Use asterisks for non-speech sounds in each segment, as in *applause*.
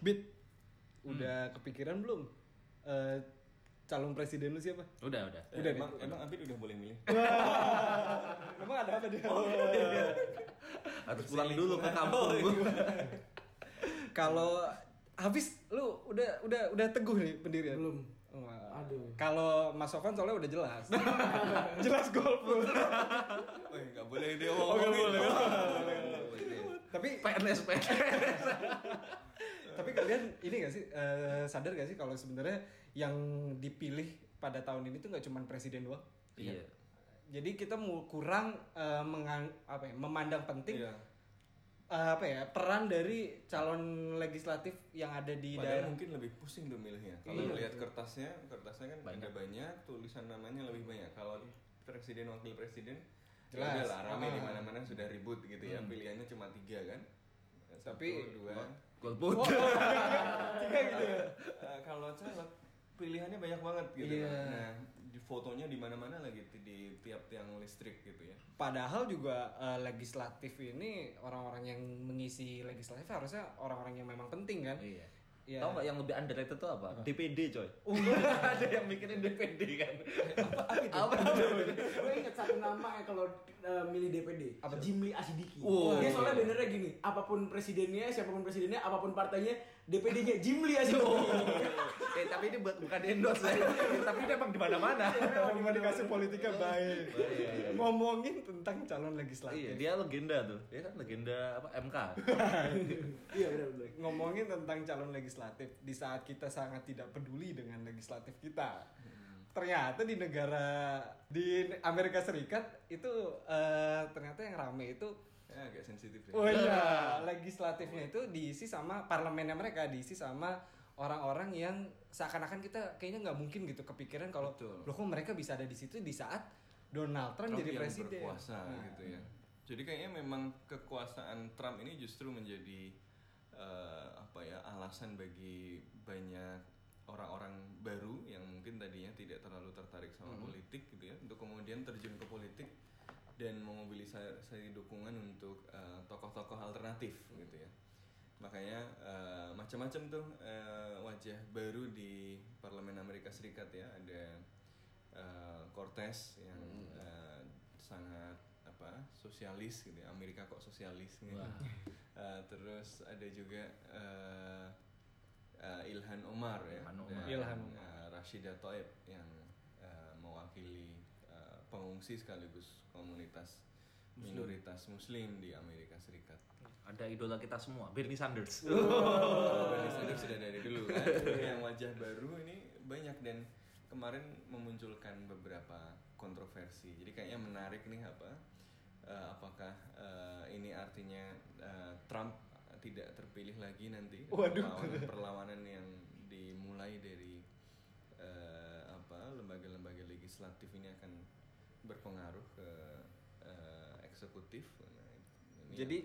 Bit, udah kepikiran belum eh, calon presiden lu siapa? Udah, udah. Eh, Udah emang, emang Abid udah boleh milih? *laughs* Emang ada apa dia? Harus pulang dulu ke kampung. *laughs* Kalau habis lu udah udah udah teguh nih pendirian? Belum. Wah. Aduh. Kalau Mas Sofan soalnya udah jelas. *laughs* jelas golput. Wih, nggak boleh dia Oh, ngomong. nggak boleh. Tapi PNS, PNS. Tapi kalian ini gak sih eh, sadar gak sih kalau sebenarnya yang dipilih pada tahun ini tuh nggak cuma presiden doang? Iya. Jadi kita mau kurang eh, mengang- apa ya, memandang penting Iya. eh, apa ya peran dari calon legislatif yang ada di Padahal daerah. mungkin lebih pusing tuh milihnya. Kalau Iya, lihat kertasnya, kertasnya kan Banyak. ada banyak, tulisan namanya lebih banyak. Kalau presiden wakil presiden, Jelas. jelas lah rame Ah. di mana-mana sudah ribut gitu ya. Pilihannya cuma tiga kan. Satu, Tapi- dua. Golput. *laughs* Tiga gitu ya. Eh, kalau caleg pilihannya banyak banget gitu. Iya. Nah, di fotonya di mana-mana lagi di, di tiap tiang listrik gitu ya. Padahal juga eh, legislatif ini orang-orang yang mengisi legislatif harusnya orang-orang yang memang penting kan? Iya. Iya. Tahu nggak yang lebih underrated itu apa? DPD coy. *laughs* Ada yang mikirin DPD kan. apa itu? Gue inget satu nama ya kalau uh, milih DPD. Apa? Jimli Asidiki. Wow. Dia soalnya benernya gini, apa pun presidennya, siapa pun presidennya, apa pun partainya, DPD-nya Jimli Asidiki. eh tapi ini buat bukan endorse ya. tapi ini emang di mana-mana. Komunikasi politiknya baik. Ngomongin tentang calon Iya, legislatif. dia legenda tuh. Dia kan legenda apa MK. *laughs* Iya benar-benar. Ngomongin tentang calon legislatif di saat kita sangat tidak peduli dengan legislatif kita. Ternyata di negara di Amerika Serikat itu eh, ternyata yang rame itu Ya, agak sensitif ya. Oh iya, legislatifnya itu diisi sama parlemennya mereka diisi sama orang-orang yang seakan-akan kita kayaknya nggak mungkin gitu kepikiran kalau loh kok mereka bisa ada di situ di saat Donald Trump, Trump jadi yang presiden. berkuasa Nah, gitu ya. Jadi kayaknya memang kekuasaan Trump ini justru menjadi eh, apa ya alasan bagi banyak orang-orang baru yang mungkin tadinya tidak terlalu tertarik sama Hmm. politik gitu ya untuk kemudian terjun ke politik dan memobilisasi dukungan untuk eh, tokoh-tokoh alternatif gitu ya. Makanya eh, macam-macam tuh eh, wajah baru di Parlemen Amerika Serikat ya ada eh, Cortez yang eh, sangat apa sosialis gitu ya. Amerika kok sosialis gitu. *laughs* Eh, terus ada juga eh, eh, Ilhan Omar ya Ilhan dan, Omar. Ilhan Omar. eh, Rashida Tlaib yang eh, mewakili pengungsi sekaligus komunitas minoritas Muslim di Amerika Serikat. Ada idola kita semua, Bernie Sanders. Oh, Bernie Sanders sudah dari dulu kan. yang wajah baru ini banyak dan kemarin memunculkan beberapa kontroversi. Jadi kayaknya menarik nih apa? eh, apakah eh, ini artinya eh, Trump tidak terpilih lagi nanti? Waduh. Perlawanan, perlawanan yang dimulai dari eh, apa lembaga-lembaga legislatif ini akan berpengaruh ke eh, eksekutif. Nah, ini Jadi,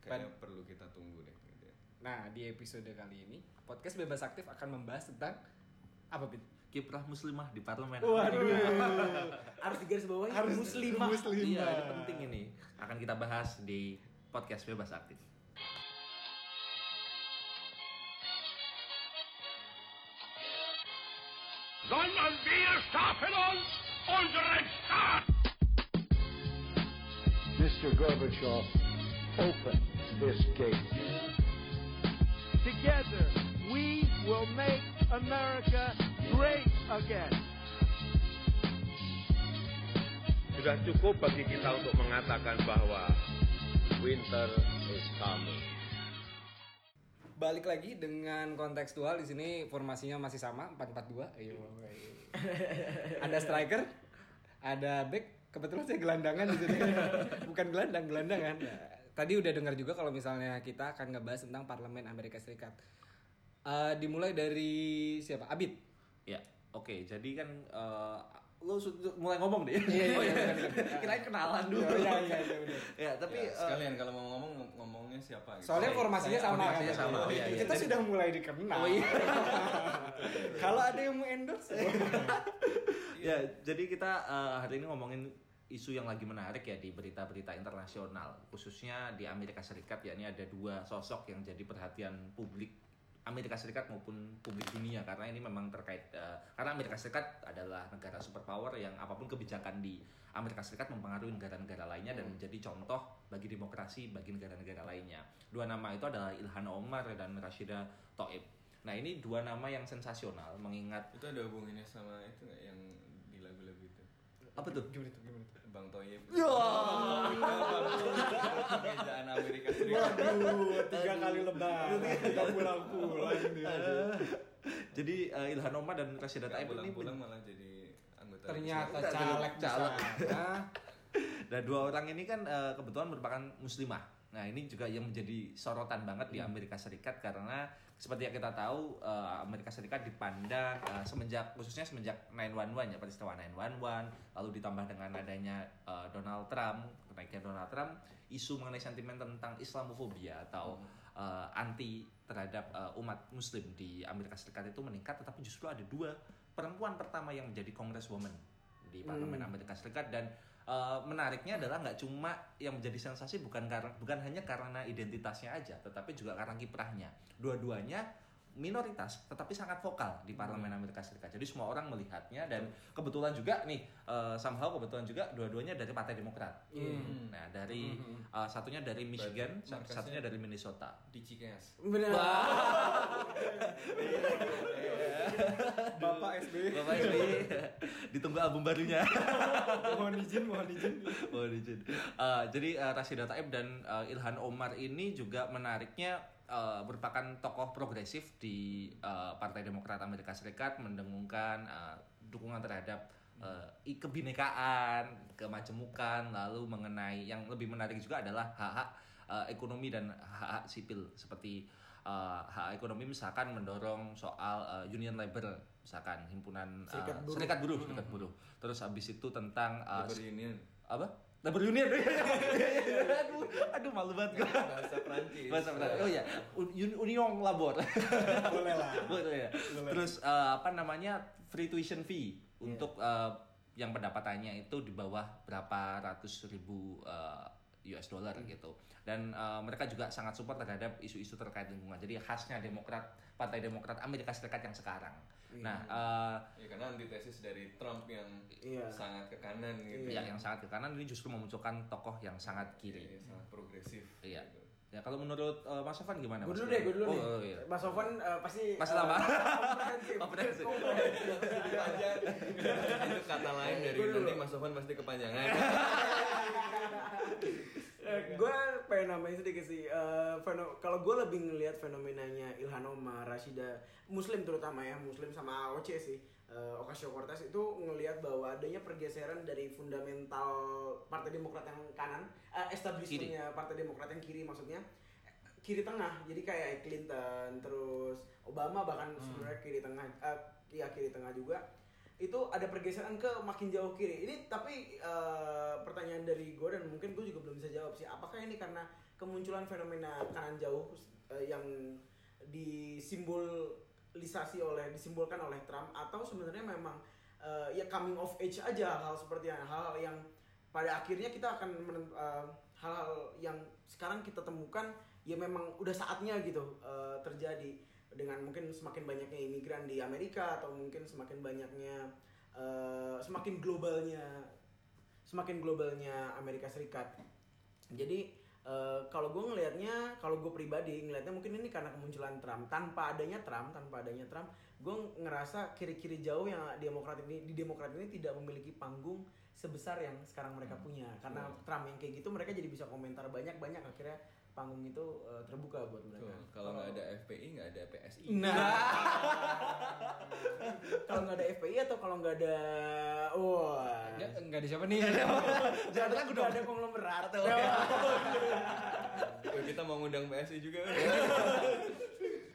kayaknya perlu kita tunggu deh. Gitu ya. Nah, di episode kali ini podcast Bebas Aktif akan membahas tentang apa, Pin? Kiprah muslimah di parlemen. *laughs* Harus digaris bawahi Harus muslimah. muslimah. Iya, ini penting ini. Akan kita bahas di podcast Bebas Aktif. sondern wir uns. Mr. Gorbachev, open this gate. Together, we will make America great again. Sudah cukup bagi kita untuk mengatakan bahwa winter is coming. Balik lagi dengan kontekstual di sini formasinya masih sama 442. Ayo. ayo. ada striker, ada back. Kebetulan saya gelandangan di sini. *laughs* Bukan gelandang, gelandangan. Tadi udah dengar juga kalau misalnya kita akan ngebahas tentang parlemen Amerika Serikat. Eh, dimulai dari siapa? Abid. Ya, oke. Jadi kan eh, lu su- mulai ngomong deh. Iya, iya, oh, *laughs* iya, iya. Kirain kenalan dulu. Iya, iya, iya, benar. ya, tapi Ya, eh, sekalian kalau mau ngomong ngom- ngomongnya siapa gitu. Soalnya formasinya saya- sama. formasinya kan? sama, oh, iya, iya. Kita sudah mulai dikenal. Oh, iya. *laughs* kalau ada yang mau endorse, *laughs* ya, jadi kita eh, hari ini ngomongin isu yang lagi menarik ya di berita-berita internasional, khususnya di Amerika Serikat. Ya, ini ada dua sosok yang jadi perhatian publik Amerika Serikat maupun publik dunia karena ini memang terkait eh, karena Amerika Serikat adalah negara superpower yang apa pun kebijakan di Amerika Serikat mempengaruhi negara-negara lainnya dan menjadi contoh bagi demokrasi bagi negara-negara lainnya. Dua nama itu adalah Ilhan Omar dan Rashida Tlaib. Nah ini dua nama yang sensasional mengingat Itu ada hubungannya sama itu nggak yang di lagu-lagu itu? apa tuh? Gimana tuh? Gimana tuh? Bang Toyib. Ya. Kemejaan Amerika Serikat. Waduh, tiga kali lebaran, tiga pulang-pulang. Jadi eh, Ilhan Omar dan Rashida Tlaib ini pulang-pulang malah jadi anggota. Ternyata Caleg. caleg *laughs* sana. Nah dua orang ini kan eh, kebetulan merupakan muslimah. Nah ini juga yang menjadi sorotan banget di Amerika Serikat karena seperti yang kita tahu eh, Amerika Serikat dipandang eh, semenjak khususnya semenjak 911 ya peristiwa 911 lalu ditambah dengan adanya eh, Donald Trump kenaikan Donald Trump isu mengenai sentimen tentang Islamofobia atau eh, anti terhadap umat Muslim di Amerika Serikat itu meningkat tetapi justru ada dua perempuan pertama yang menjadi congresswoman di parlemen Amerika Serikat dan uh, menariknya adalah nggak cuma yang menjadi sensasi bukan karena bukan hanya karena identitasnya aja tetapi juga karena kiprahnya. Dua-duanya minoritas tetapi sangat vokal di parlemen Amerika Serikat. Jadi semua orang melihatnya dan kebetulan juga nih uh, somehow kebetulan juga dua-duanya dari Partai Demokrat. Nah dari uh, satunya dari Michigan satunya dari Minnesota. di Cikeas. *laughs* Benar. *laughs* *laughs* Bapak SBY. Bapak SBY *laughs* ditunggu album barunya *laughs* mohon izin, mohon izin. Mohon izin. Eh, jadi eh, Rashida Tlaib dan eh, Ilhan Omar ini juga menariknya eh, merupakan tokoh progresif di eh, Partai Demokrat Amerika Serikat mendengungkan eh, dukungan terhadap i- kebinekaan, kemajemukan, lalu mengenai yang lebih menarik juga adalah hak-hak eh, ekonomi dan hak-hak sipil seperti eh, hak ekonomi misalkan mendorong soal eh, union labor misalkan himpunan eh, Serikat buruh. serikat buruh serikat buruh terus habis itu tentang eh, Labor Union. apa labor union *laughs* aduh aduh malu banget gue Bahasa Prancis. bahasa Prancis. oh ya Un- union labor *laughs* Boleh lah. *laughs* boleh ya terus eh, apa namanya free tuition fee untuk eh, yang pendapatannya itu di bawah berapa ratus ribu eh, US dollar gitu dan eh, mereka juga sangat support terhadap isu-isu terkait lingkungan jadi khasnya Demokrat Partai Demokrat Amerika Serikat yang sekarang nah eh, Ya karena antitesis dari Trump yang Iya. sangat ke kanan gitu. ya yang sangat ke kanan ini justru memunculkan tokoh yang sangat kiri Iya, sangat progresif. Iya. gitu. Ya kalau menurut uh, Mas Sofan gimana? Gue Mas? dulu deh, gue dulu oh, nih. Oh, iya. Mas Sofan eh, pasti Masih lama. komprehensif. Komprehensif. Komprehensif. itu *laughs* kata lain dari nanti Mas Sofan pasti kepanjangan. *laughs* gue pengen nambahin sedikit sih. Eh, feno- kalau gue lebih ngelihat fenomenanya Ilhan Omar, Rashida, Muslim terutama ya, Muslim sama AOC sih. Eh, Ocasio Cortez itu ngelihat bahwa adanya pergeseran dari fundamental Partai Demokrat yang kanan, eh, establishmentnya Partai Demokrat yang kiri maksudnya kiri tengah. Jadi kayak Clinton, terus Obama bahkan sebenarnya kiri tengah, eh, ya kiri tengah juga itu ada pergeseran ke makin jauh kiri. Ini tapi eh, pertanyaan dari gue dan mungkin gue juga belum bisa jawab sih. Apakah ini karena kemunculan fenomena kanan jauh eh, yang disimbolisasi oleh disimbolkan oleh Trump atau sebenarnya memang eh, ya coming of age aja hal seperti hal-hal yang pada akhirnya kita akan hal-hal yang sekarang kita temukan ya memang udah saatnya gitu eh, terjadi dengan mungkin semakin banyaknya imigran di Amerika atau mungkin semakin banyaknya eh, semakin globalnya semakin globalnya Amerika Serikat. Jadi eh, kalau gue ngelihatnya, kalau gue pribadi ngelihatnya mungkin ini karena kemunculan Trump. Tanpa adanya Trump, tanpa adanya Trump, gue ngerasa kiri-kiri jauh yang Demokrat ini di Demokrat ini tidak memiliki panggung sebesar yang sekarang mereka punya. Karena Trump yang kayak gitu mereka jadi bisa komentar banyak-banyak akhirnya panggung itu eh, terbuka buat mereka. Tuh, kalau nggak ada FPI nggak ada PSI. Nah, kalau nggak ada FPI *laughs* atau kalau nggak ada, wah, Ya, enggak di siapa nih? jangan ragu dong. ada konglomerat. Tuh, kita mau ngundang PSI juga. *laughs*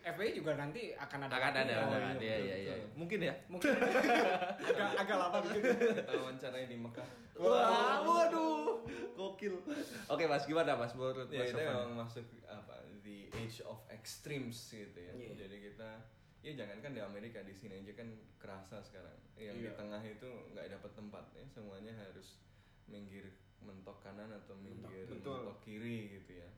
FPI juga nanti akan ada. Akan ada, Oh, akan ada. iya, Iya, iya, iya. Mungkin ya. Mungkin *laughs* agak agak lama gitu. kita wawancarai di Mekah. Wah, waduh. Gokil. Oke, Mas, gimana Mas menurut Ya Mas kita memang masuk apa the age of extremes gitu ya. Iya. Jadi kita ya jangankan di Amerika di sini aja kan kerasa sekarang. Yang di Iya. tengah itu nggak dapat tempat ya semuanya harus minggir mentok kanan atau minggir betul. mentok kiri gitu ya.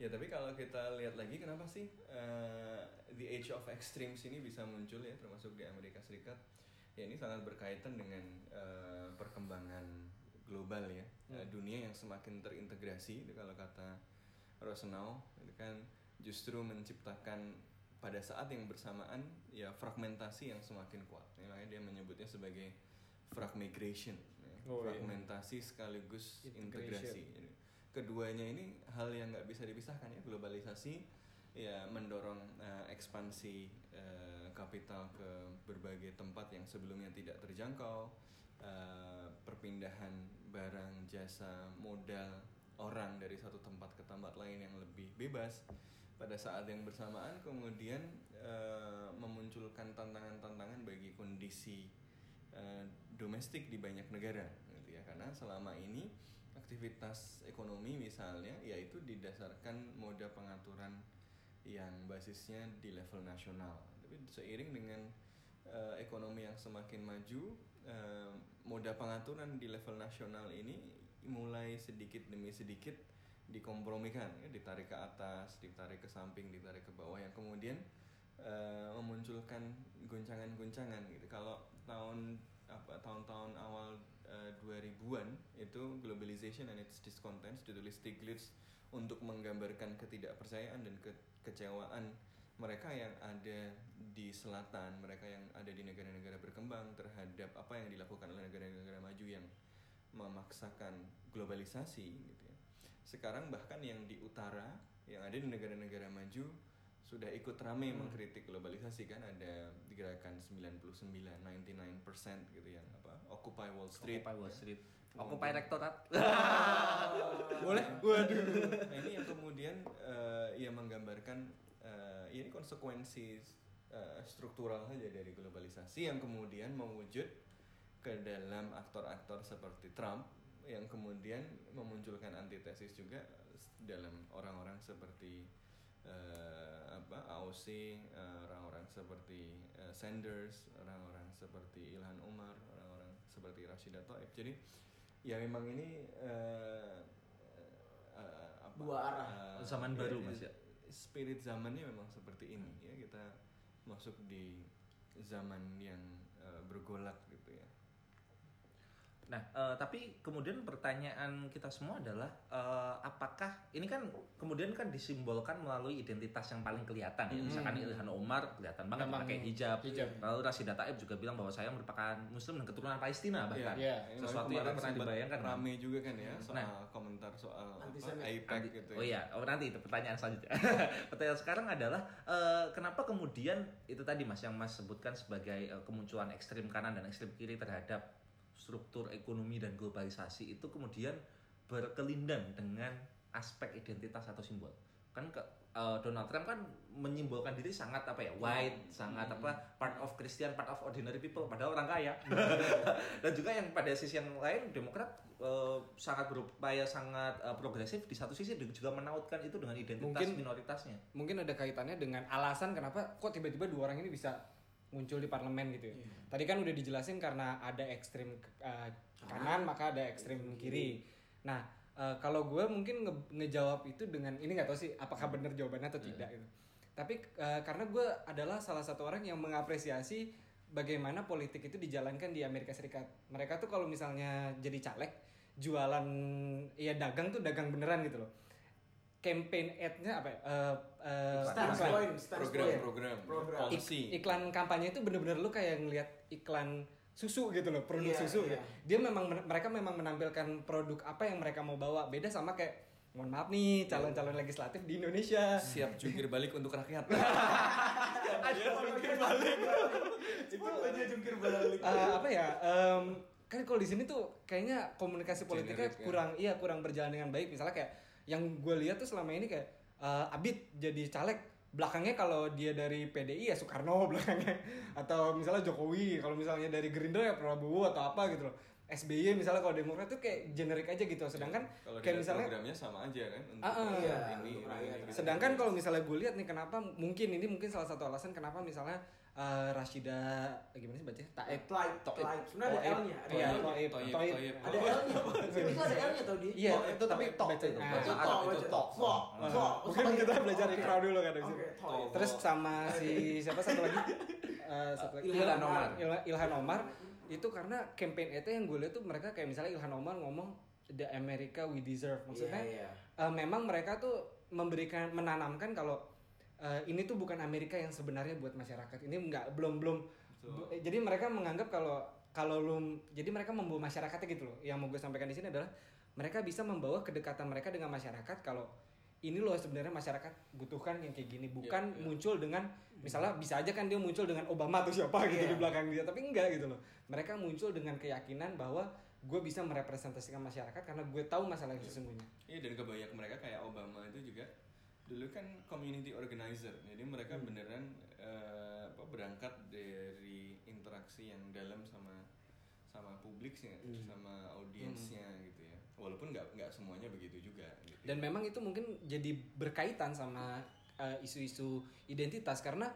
Ya tapi kalau kita lihat lagi kenapa sih eh, the age of extremes ini bisa muncul ya termasuk di Amerika Serikat ya ini sangat berkaitan dengan eh, perkembangan global ya Eh, dunia yang semakin terintegrasi itu kalau kata Rosenau itu kan justru menciptakan pada saat yang bersamaan ya fragmentasi yang semakin kuat ya, makanya dia menyebutnya sebagai fragmigration ya. Oh, iya. fragmentasi sekaligus Integration. integrasi Jadi, keduanya ini hal yang nggak bisa dipisahkan ya globalisasi ya mendorong eh, ekspansi eh, kapital ke berbagai tempat yang sebelumnya tidak terjangkau eh, perpindahan barang jasa modal orang dari satu tempat ke tempat lain yang lebih bebas. Pada saat yang bersamaan kemudian eh, memunculkan tantangan-tantangan bagi kondisi eh, domestik di banyak negara gitu ya. Karena selama ini aktivitas ekonomi misalnya yaitu didasarkan moda pengaturan yang basisnya di level nasional. Tapi seiring dengan eh, ekonomi yang semakin maju eh, moda pengaturan di level nasional ini mulai sedikit demi sedikit dikompromikan ya, ditarik ke atas ditarik ke samping ditarik ke bawah yang kemudian eh, memunculkan guncangan-guncangan gitu. Kalau tahun apa tahun-tahun awal eh, 2000-an itu globalization and its discontents ditulis Stiglitz untuk menggambarkan ketidakpercayaan dan kekecewaan mereka yang ada di selatan, mereka yang ada di negara-negara berkembang terhadap apa yang dilakukan oleh negara-negara maju yang memaksakan globalisasi gitu ya. Sekarang bahkan yang di utara yang ada di negara-negara maju sudah ikut ramai mengkritik globalisasi kan ada gerakan 99 99% gitu yang apa Occupy Wall Street Occupy Wall ya. Street. Kemudian- Occupy Rektorat. *laughs* Boleh? *laughs* Waduh. Nah ini yang kemudian eh, ya menggambarkan eh, ini konsekuensi eh, struktural saja dari globalisasi yang kemudian mewujud ke dalam aktor-aktor seperti Trump yang kemudian memunculkan antitesis juga dalam orang-orang seperti eh, apa AOC, eh, orang-orang seperti eh, Sanders, orang-orang seperti Ilhan Umar, orang-orang seperti Rashida Tlaib. Jadi ya memang ini eh, eh, apa, Dua arah. eh, Zaman baru, Mas, ya? Spirit zamannya memang seperti ini ya kita masuk di zaman yang eh, bergolak ya. Nah, eh, tapi kemudian pertanyaan kita semua adalah eh, apakah ini kan kemudian kan disimbolkan melalui identitas yang paling kelihatan ya. Misalkan Ilhan Omar kelihatan banget Memang pakai hijab. hijab. Lalu Rashida Taib juga bilang bahwa saya merupakan muslim dan keturunan Palestina bahkan. Iya. Ini Sesuatu yang pernah dibayangkan. kan? Rame juga kan ya soal Nah. komentar soal Nanti- gitu. Oh ya. iya, oh nanti itu pertanyaan selanjutnya. *laughs* pertanyaan sekarang adalah eh, kenapa kemudian itu tadi Mas yang Mas sebutkan sebagai eh, kemunculan ekstrim kanan dan ekstrim kiri terhadap struktur ekonomi dan globalisasi itu kemudian berkelindan dengan aspek identitas atau simbol. Kan ke, eh, Donald Trump kan menyimbolkan diri sangat apa ya white, sangat apa part of Christian, part of ordinary people, padahal orang kaya. *laughs* *laughs* Dan juga yang pada sisi yang lain Demokrat eh, sangat berupaya sangat eh, progresif di satu sisi juga menautkan itu dengan identitas Mungkin- minoritasnya. Mungkin ada kaitannya dengan alasan kenapa kok tiba-tiba dua orang ini bisa muncul di parlemen gitu ya. Tadi kan udah dijelasin karena ada ekstrim uh, kanan maka ada ekstrim kiri. Nah, uh, kalau gue mungkin nge- ngejawab itu dengan ini nggak tahu sih apakah benar jawabannya atau tidak gitu. Tapi uh, karena gue adalah salah satu orang yang mengapresiasi bagaimana politik itu dijalankan di Amerika Serikat. Mereka tuh kalau misalnya jadi caleg jualan ya dagang tuh dagang beneran gitu loh. Campaign ad-nya apa ya? Eh, eh, Stance iklan. point, stance program, point. program, Program. Ik- iklan kampanye itu bener-bener lu kayak ngelihat iklan susu gitu loh produk Iya, susu iya. gitu. dia memang mereka memang menampilkan produk apa yang mereka mau bawa beda sama kayak mohon maaf nih calon-calon legislatif di Indonesia Siap jungkir balik untuk rakyat. *laughs* Ada jungkir balik. Itu aja jungkir balik. Eh, apa ya em, kan kalau di sini tuh kayaknya komunikasi politiknya Generik, ya. kurang iya kurang berjalan dengan baik misalnya kayak yang gue lihat tuh selama ini kayak eh, Abid jadi caleg belakangnya kalau dia dari PDI ya Soekarno *laughs* belakangnya atau misalnya Jokowi kalau misalnya dari Gerindra ya Prabowo atau apa gitu loh SBY misalnya kalau Demokrat tuh kayak generik aja gitu sedangkan Kalau kayak misalnya programnya sama aja kan untuk Ah, ah. Iya, ini, untuk ini, ini, gitu. Sedangkan kalau misalnya gue lihat nih kenapa mungkin ini mungkin salah satu alasan kenapa misalnya eh, Rashida gimana sih bacanya? Taib. Tlaib, Tlaib. Sebenarnya ada. L-nya, ada Iya, Toib. Toib. Ada L-nya. itu ada L-nya tau di. Iya, itu tapi tok baca- itu. Itu tok, itu baca- tok. tok, Ah. tok. Mungkin kita belajar ikra dulu kan dari. Terus sama si siapa satu lagi? Eh, satu lagi Ilhan Omar. Ilhan, Omar itu karena campaign itu yang gue lihat tuh mereka kayak misalnya Ilhan Omar ngomong the America we deserve maksudnya Iya, iya. eh, memang mereka tuh memberikan menanamkan kalau eh, ini tuh bukan Amerika yang sebenarnya buat masyarakat. Ini nggak belum belum. Bu- eh, jadi mereka menganggap kalau kalau lu jadi mereka membawa masyarakatnya gitu loh. Yang mau gue sampaikan di sini adalah mereka bisa membawa kedekatan mereka dengan masyarakat kalau ini loh sebenarnya masyarakat butuhkan yang kayak gini. Bukan muncul dengan misalnya bisa aja kan dia muncul dengan Obama atau siapa gitu Iya. di belakang dia tapi enggak gitu loh. Mereka muncul dengan keyakinan bahwa gue bisa merepresentasikan masyarakat karena gue tahu masalah yang sesungguhnya. Iya dan kebanyakan mereka kayak Obama itu juga dulu kan community organizer jadi mereka Hmm. beneran eh, apa berangkat dari interaksi yang dalam sama sama publiknya Hmm. sama audiensnya gitu ya walaupun nggak nggak semuanya begitu juga gitu. dan memang itu mungkin jadi berkaitan sama uh, isu-isu identitas karena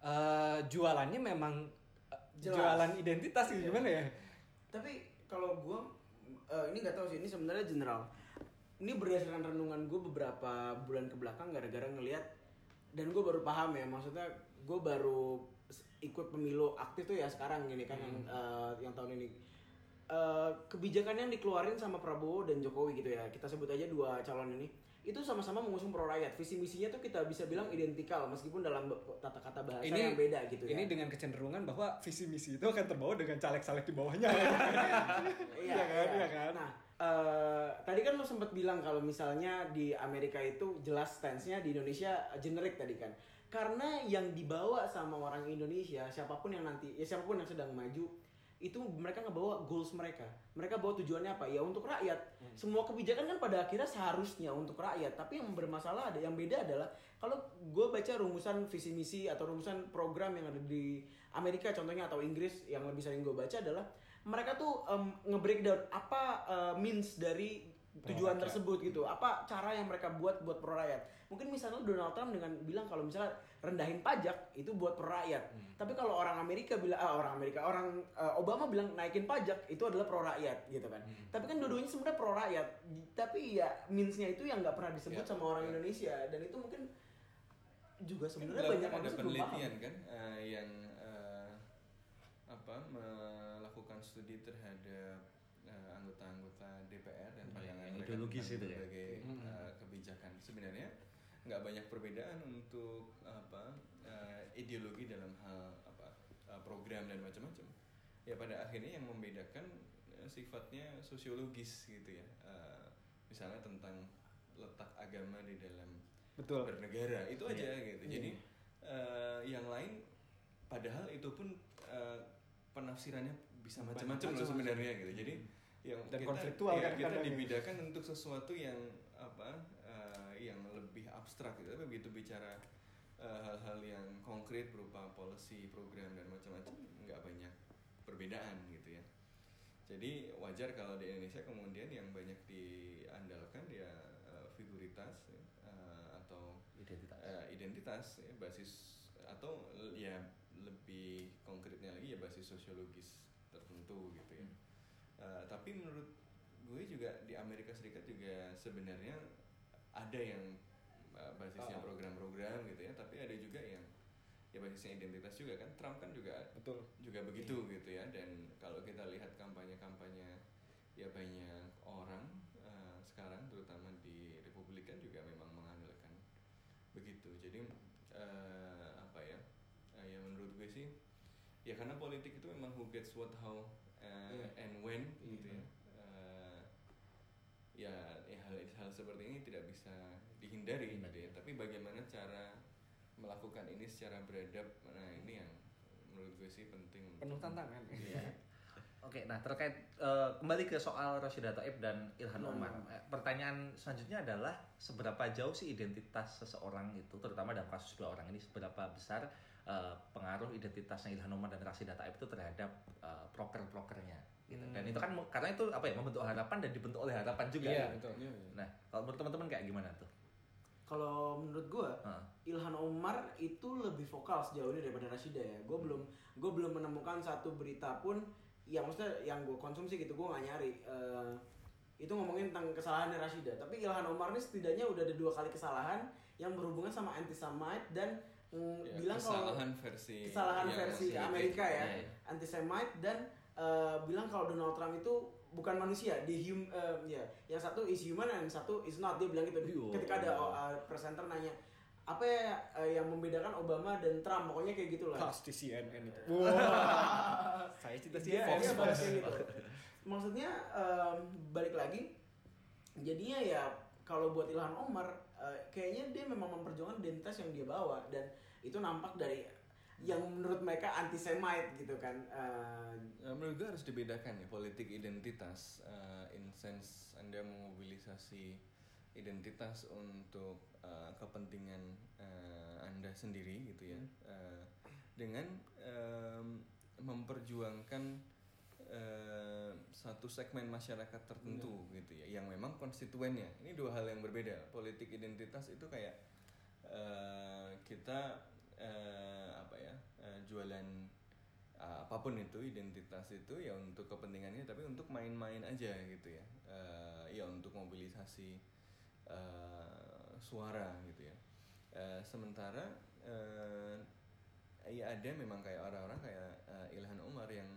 uh, jualannya memang uh, Jelas. jualan identitas gitu gimana ya Tapi kalau gue ini nggak tahu sih ini sebenarnya general. Ini berdasarkan renungan gue beberapa bulan ke belakang gara-gara ngelihat dan gue baru paham ya maksudnya gue baru ikut pemilu aktif tuh ya sekarang gini kan yang eh, yang tahun ini. Eh, kebijakan yang dikeluarin sama Prabowo dan Jokowi gitu ya kita sebut aja dua calon ini itu sama-sama mengusung pro rakyat visi misinya tuh kita bisa bilang identikal meskipun dalam tata kata bahasa yang beda gitu ya ini dengan kecenderungan bahwa visi misi itu akan terbawa dengan caleg-caleg di bawahnya. *laughs* Iya Iya kan, iya kan? Nah, eh, tadi kan lo sempat bilang kalau misalnya di Amerika itu jelas stance-nya di Indonesia generik tadi kan. Karena yang dibawa sama orang Indonesia, siapa pun yang nanti, ya siapa pun yang sedang maju, itu mereka ngebawa goals mereka. Mereka bawa tujuannya apa? Ya untuk rakyat. Semua kebijakan kan pada akhirnya seharusnya untuk rakyat. Tapi yang bermasalah ada, yang beda adalah kalau gue baca rumusan visi misi atau rumusan program yang ada di Amerika contohnya atau Inggris yang lebih sering gue baca adalah mereka tuh em, nge-breakdown apa eh, means dari tujuan tersebut gitu. Apa cara yang mereka buat buat pro rakyat. Mungkin misalnya Donald Trump dengan bilang kalau misalnya rendahin pajak itu buat pro rakyat. Tapi kalau orang Amerika bilang ah, orang Amerika, orang eh, Obama bilang naikin pajak itu adalah pro rakyat gitu kan. Tapi kan dua-duanya sebenarnya pro rakyat. Tapi ya means-nya itu yang nggak pernah disebut Ya, sama orang ya. Indonesia dan itu mungkin juga Kan sebenarnya banyak ada penelitian kan eh, yang eh, apa melakukan studi terhadap eh, anggota-anggota DPR dan Hmm, pandangan yang mereka ideologis tentang itu ya? berbagai eh, kebijakan. Sebenarnya nggak banyak perbedaan untuk apa eh, ideologi dalam hal apa eh, program dan macam-macam. Ya pada akhirnya yang membedakan eh, sifatnya sosiologis gitu ya. Eh, misalnya tentang letak agama di dalam betul. bernegara itu aja gitu. Jadi eh, yang lain padahal itu pun eh, penafsirannya bisa macam-macam loh sebenarnya gitu. Jadi yang Dan kita, konfliktual ya, kan kita kadang ya. dibedakan untuk sesuatu yang apa eh, yang lebih abstrak gitu. Tapi begitu bicara eh, hal-hal yang konkret berupa policy program dan macam-macam nggak banyak perbedaan gitu ya. Jadi wajar kalau di Indonesia kemudian yang banyak diandalkan ya eh, figuritas ya, eh, atau identitas. eh, identitas ya, basis atau ya lebih konkretnya lagi ya basis sosiologis tertentu gitu ya. Eh, tapi menurut gue juga di Amerika Serikat juga sebenarnya ada yang eh, basisnya Ah. program-program gitu ya, tapi ada juga yang ya basisnya identitas juga kan. Trump kan juga betul juga begitu gitu ya dan kalau kita lihat kampanye-kampanye ya banyak orang eh, sekarang terutama di Republikan juga memang mengandalkan begitu jadi eh, apa ya eh, ya menurut gue sih ya karena politik itu memang who gets what how eh, Iya. and when gitu ya. Eh, ya, ya hal hal seperti ini tidak bisa dihindari gitu ya. Tapi bagaimana cara melakukan ini secara beradab? Nah ini yang menurut gue sih penting penuh tantangan. Iya. Oke, nah terkait eh, kembali ke soal Rashida Taib dan Ilhan Omar. Eh, Pertanyaan selanjutnya adalah seberapa jauh sih identitas seseorang itu, terutama dalam kasus dua orang ini, seberapa besar eh, pengaruh identitasnya Ilhan Omar dan Rashida Taib itu terhadap eh, proker-prokernya? gitu. Dan itu kan karena itu apa ya membentuk harapan dan dibentuk oleh harapan juga. Iya, gitu. betul. Iya, iya. Nah, kalau menurut teman-teman kayak gimana tuh? Kalau menurut gua Heeh. Ilhan Omar itu lebih vokal sejauh ini daripada Rashida ya. Gue belum gue belum menemukan satu berita pun yang maksudnya yang gue konsumsi gitu gue nggak nyari. Eh, itu ngomongin tentang kesalahannya Rashida. Tapi Ilhan Omar ini setidaknya udah ada dua kali kesalahan yang berhubungan sama anti Semite dan Ya, bilang kalau kesalahan versi kesalahan yang versi Amerika ya, Iya, iya. anti Semite dan eh, bilang kalau Donald Trump itu bukan manusia, di hum, eh, ya, yang satu is human dan satu is not. Dia bilang gitu. Yo. Ketika ada oh, eh, presenter nanya apa ya eh, yang membedakan Obama dan Trump, pokoknya kayak gitulah. Pasti CNN itu. Wah. *laughs* Saya cinta dia bahas kayak gitu. Maksudnya em, balik lagi, jadinya ya kalau buat Ilhan Omar, eh, kayaknya dia memang memperjuangkan identitas yang dia bawa dan itu nampak dari yang menurut mereka anti Semite gitu kan. Eh, menurut gue harus dibedakan ya politik identitas eh, in sense anda memobilisasi identitas untuk eh, kepentingan eh, anda sendiri gitu ya. Eh, dengan em, memperjuangkan eh, satu segmen masyarakat tertentu gitu ya yang memang konstituennya. Ini dua hal yang berbeda. Politik identitas itu kayak eh, kita eh, apa ya eh, jualan uh, apa pun itu identitas itu ya untuk kepentingannya tapi untuk main-main aja gitu ya. Eh, ya untuk mobilisasi eh, suara gitu ya. Eh, sementara eh, ya ada memang kayak orang-orang kayak eh, Ilhan Omar yang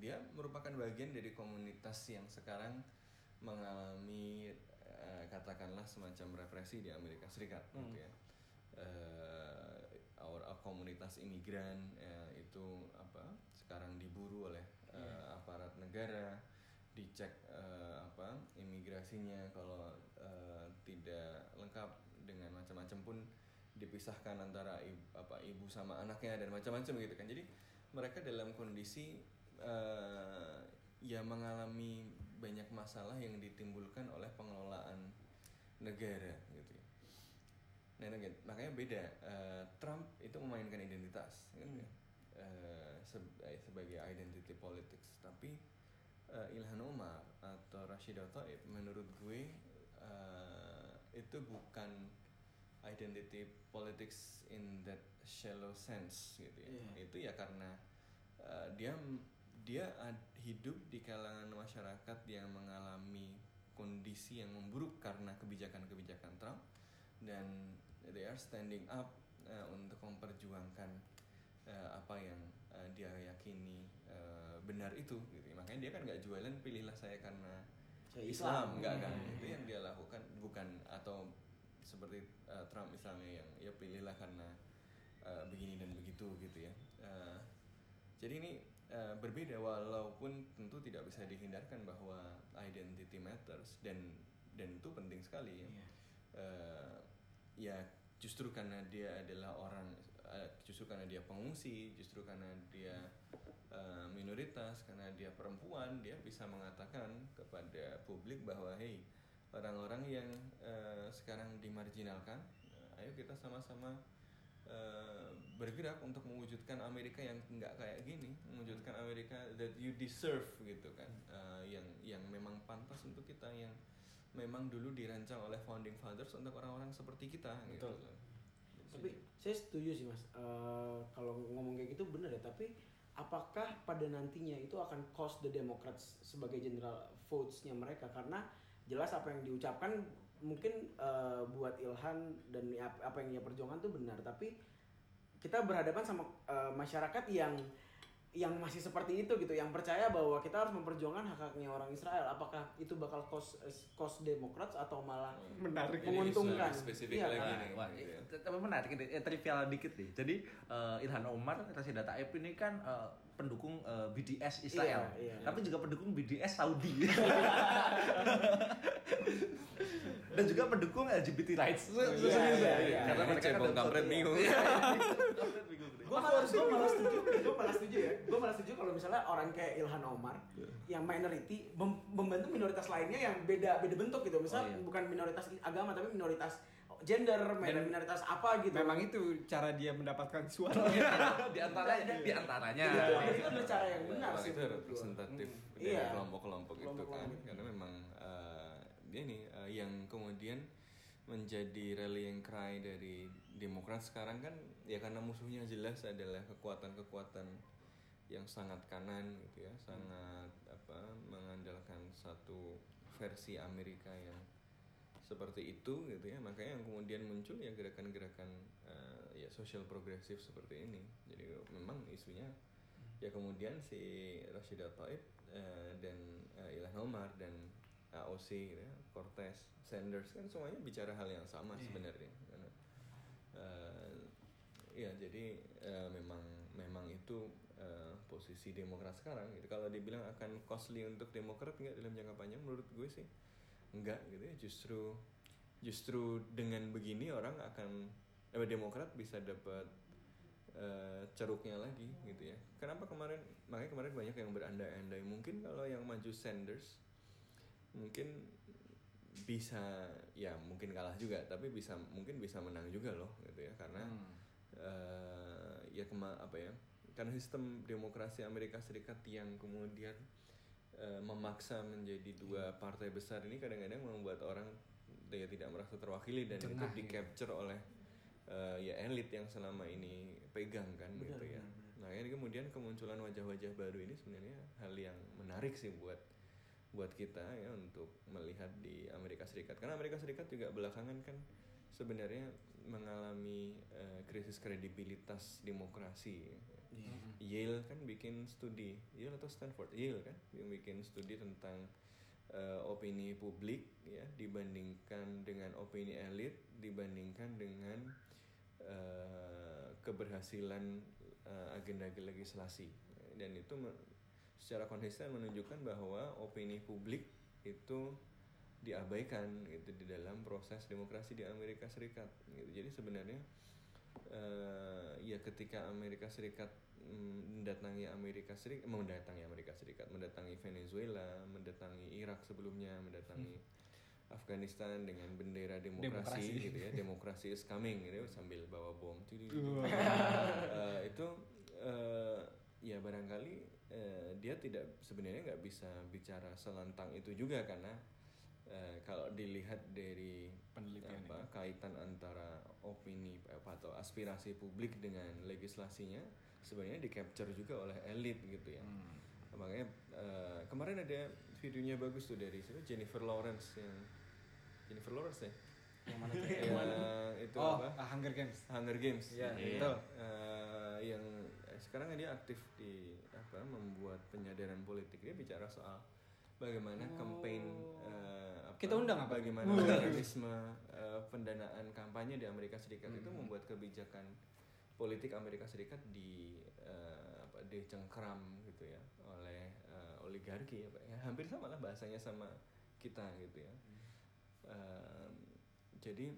dia merupakan bagian dari komunitas yang sekarang mengalami eh, katakanlah semacam represi di Amerika Serikat gitu ya. Eh our, our komunitas imigran eh, itu apa sekarang diburu oleh eh, aparat negara dicek eh, apa imigrasinya kalau eh, tidak lengkap dengan macam-macam pun dipisahkan antara ibu, apa ibu sama anaknya dan macam-macam gitu kan. Jadi mereka dalam kondisi eh, ya mengalami banyak masalah yang ditimbulkan oleh pengelolaan negara gitu Nah, again, makanya beda. Eh, Trump itu memainkan identitas, gitu ya. Eh, seb- eh, sebagai identity politics. Tapi eh, Ilhan Omar atau Rashida Tlaib, menurut gue eh, itu bukan identity politics in that shallow sense, gitu ya. Iya. Itu ya karena eh, dia dia ad- hidup di kalangan masyarakat yang mengalami kondisi yang memburuk karena kebijakan-kebijakan Trump dan they are standing up uh, untuk memperjuangkan uh, apa yang uh, dia yakini uh, benar itu gitu. Makanya dia kan nggak jualan pilihlah saya karena Islam nggak kan? Hmm. itu yang dia lakukan bukan atau seperti uh, Trump misalnya yang ya pilihlah karena uh, begini dan begitu gitu ya. Uh, jadi ini uh, berbeda walaupun tentu tidak bisa dihindarkan bahwa identity matters dan dan itu penting sekali ya. Iya. Eh, ya justru karena dia adalah orang eh, justru karena dia pengungsi justru karena dia eh, minoritas karena dia perempuan dia bisa mengatakan kepada publik bahwa hey orang-orang yang eh, sekarang dimarginalkan eh, ayo kita sama-sama eh, bergerak untuk mewujudkan Amerika yang nggak kayak gini mewujudkan Amerika that you deserve gitu kan. Eh, yang yang memang pantas untuk kita yang memang dulu dirancang oleh founding fathers untuk orang-orang seperti kita gitu Betul. loh. Tapi saya setuju sih mas. Eh, kalau ngomong kayak gitu bener ya. Tapi apakah pada nantinya itu akan cost the Democrats sebagai general votes-nya mereka? Karena jelas apa yang diucapkan mungkin eh, buat Ilhan dan ap- apa yang dia perjuangkan tuh benar. Tapi kita berhadapan sama eh, masyarakat yang yang masih seperti itu gitu, yang percaya bahwa kita harus memperjuangkan hak-haknya orang Israel. Apakah itu bakal cost cost Democrats atau malah Menarik. Ini menguntungkan? spesifik Iya, lagi kan? nih Wah, gitu ya. eh, tapi menarik ini eh, trivial dikit nih. Jadi eh, Ilhan Omar, Rashida Tlaib ini kan eh, pendukung eh, BDS Israel, Iya, iya. tapi juga pendukung BDS Saudi. *laughs* Dan juga pendukung LGBT rights. Iya, iya, iya. Karena mereka kan *laughs* gue malah gue malah setuju gue malah setuju ya gue malah setuju kalau misalnya orang kayak Ilhan Omar yang minority mem- membantu minoritas lainnya yang beda beda bentuk gitu misal Oh, iya. bukan minoritas agama tapi minoritas gender, minoritas apa gitu. Memang itu cara dia mendapatkan suara. di antaranya di antaranya itu, itu adalah cara yang benar sih. itu representatif Hmm. dari Iya. kelompok-kelompok itu kan itu. karena memang eh, dia nih eh, yang kemudian menjadi rallying cry dari Demokrat sekarang kan ya karena musuhnya jelas adalah kekuatan-kekuatan yang sangat kanan gitu ya sangat apa mengandalkan satu versi Amerika yang seperti itu gitu ya. Makanya yang kemudian muncul ya gerakan-gerakan eh, ya social progresif seperti ini. Jadi memang isunya ya kemudian si Rashida Tlaib eh, dan eh, Ilhan Omar dan AOC gitu ya, Cortez, Sanders kan semuanya bicara hal yang sama sebenarnya eh, ya jadi eh, memang memang itu eh, posisi Demokrat sekarang gitu. Kalau dibilang akan costly untuk Demokrat nggak dalam jangka panjang menurut gue sih enggak gitu ya. Justru justru dengan begini orang akan eh, Demokrat bisa dapat eh, ceruknya lagi gitu ya. Kenapa kemarin makanya kemarin banyak yang berandai-andai. Mungkin kalau yang maju Sanders mungkin bisa ya mungkin kalah juga tapi bisa mungkin bisa menang juga loh gitu ya. Karena eh, ya kema apa ya karena sistem demokrasi Amerika Serikat yang kemudian eh, memaksa menjadi dua partai besar ini kadang-kadang membuat orang ya tidak merasa terwakili dan itu di capture oleh eh, ya elit yang selama ini pegang kan gitu ya. nah ini kemudian kemunculan wajah-wajah baru ini sebenarnya hal yang menarik sih buat buat kita ya untuk melihat di Amerika Serikat. Karena Amerika Serikat juga belakangan kan sebenarnya mengalami eh, krisis kredibilitas demokrasi. Yale kan bikin studi Yale atau Stanford? Yale kan yang bikin studi tentang eh, opini publik ya dibandingkan dengan opini elit dibandingkan dengan eh, keberhasilan eh, agenda legislasi. Dan itu secara konsisten menunjukkan bahwa opini publik itu diabaikan gitu di dalam proses demokrasi di Amerika Serikat gitu. Jadi sebenarnya eh, ya ketika Amerika Serikat mm, mendatangi Amerika Serikat mendatangi Amerika Serikat, mendatangi Venezuela, mendatangi Irak sebelumnya, mendatangi Afghanistan dengan bendera demokrasi, Demokrasi. gitu ya, demokrasi is coming gitu sambil bawa bom. *laughs* Eh, itu eh, ya barangkali eh, dia tidak sebenarnya nggak bisa bicara selantang itu juga karena eh, kalau dilihat dari Penelitian apa kaitan antara opini apa, atau aspirasi publik dengan legislasinya sebenarnya di capture juga oleh elit gitu ya makanya eh, kemarin ada videonya bagus tuh dari siapa Jennifer Lawrence yang Jennifer Lawrence ya Yang mana tuh? *laughs* Yang itu oh, apa Hunger Games. Hunger Games Iya, Iya. betul. Eh, yang eh, sekarang dia aktif di apa membuat penyadaran politik dia bicara soal bagaimana campaign eh, apa, Oh. Kita undang apa? bagaimana Uh. mekanisme eh, pendanaan kampanye di Amerika Serikat itu Hmm. membuat kebijakan politik Amerika Serikat di eh, apa dicengkram gitu ya oleh eh, oligarki ya, Pak. ya hampir sama lah bahasanya sama kita gitu ya Em, jadi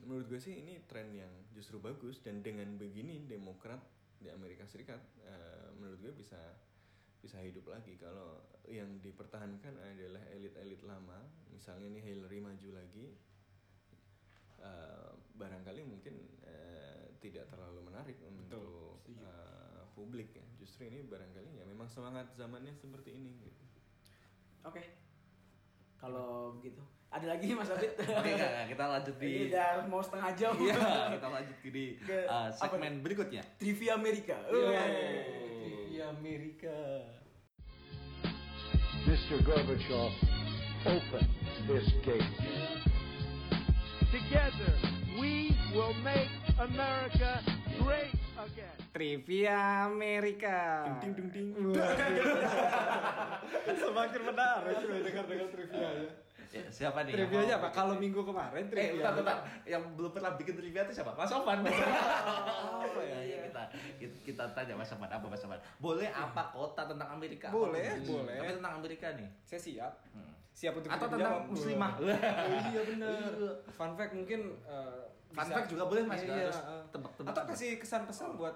menurut gue sih ini tren yang justru bagus dan dengan begini Demokrat di Amerika Serikat eh, menurut gue bisa bisa hidup lagi kalau yang dipertahankan adalah elit-elit lama misalnya nih Hillary maju lagi eh, barangkali mungkin eh, tidak terlalu menarik untuk eh, publik ya justru ini barangkali ya memang semangat zamannya seperti ini gitu. Oke. Kalau begitu. Ada lagi Mas Abid? Oke, enggak, enggak, kita lanjut di Ini udah mau setengah jam. Iya, kita lanjut di Ke- uh, apa segmen berikutnya. Trivia Amerika. Trivia Amerika. Mr. Gorbachev, open this gate. Together, we will make America great again. Trivia Amerika. Ding ding ding. *laughs* *laughs* Semakin menarik gue dengar dengar trivia ya. Ya, siapa nih? Trivia yang apa? Kalau minggu kemarin Eh, trivia. bentar, bentar. Yang belum pernah bikin trivia itu siapa? Mas Sofan. *laughs* Apa ya? Ya, kita, kita kita tanya Mas Sofan apa Mas Sofan? Boleh apa kota tentang Amerika? Boleh, Apa? boleh. Tapi tentang Amerika nih. Saya siap. Hmm. Siap untuk Atau tentang muslimah. Oh, *laughs* iya benar. Fun fact mungkin eh, Fun fact juga boleh, Mas. Iya, harus eh. tebak-tebak. Atau kasih kesan-pesan buat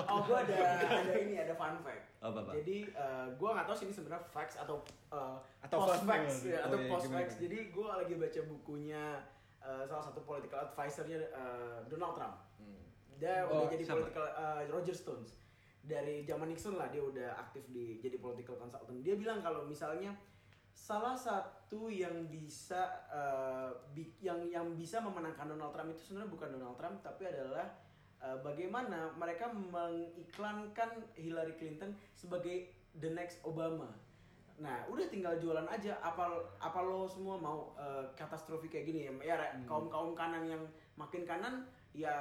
Oh, *laughs* gue ada ada ini ada fun fact. Apa, Pak? Jadi eh, gue nggak tahu sih ini sebenarnya facts atau eh, Atau post facts fact. ya, Oh, atau iya, post facts. gimana? Jadi gue lagi baca bukunya eh, salah satu political advisornya eh, Donald Trump. Dia Oh, udah jadi sama. political eh, Roger Stones dari zaman Nixon lah dia udah aktif di jadi political consultant. Dia bilang kalau misalnya salah satu yang bisa bi- yang yang bisa memenangkan Donald Trump itu sebenarnya bukan Donald Trump tapi adalah eh, bagaimana mereka mengiklankan Hillary Clinton sebagai the next Obama. Nah, udah tinggal jualan aja. Apa apa lo semua mau eh, katastrofi kayak gini ya? Ya kaum kaum kanan yang makin kanan ya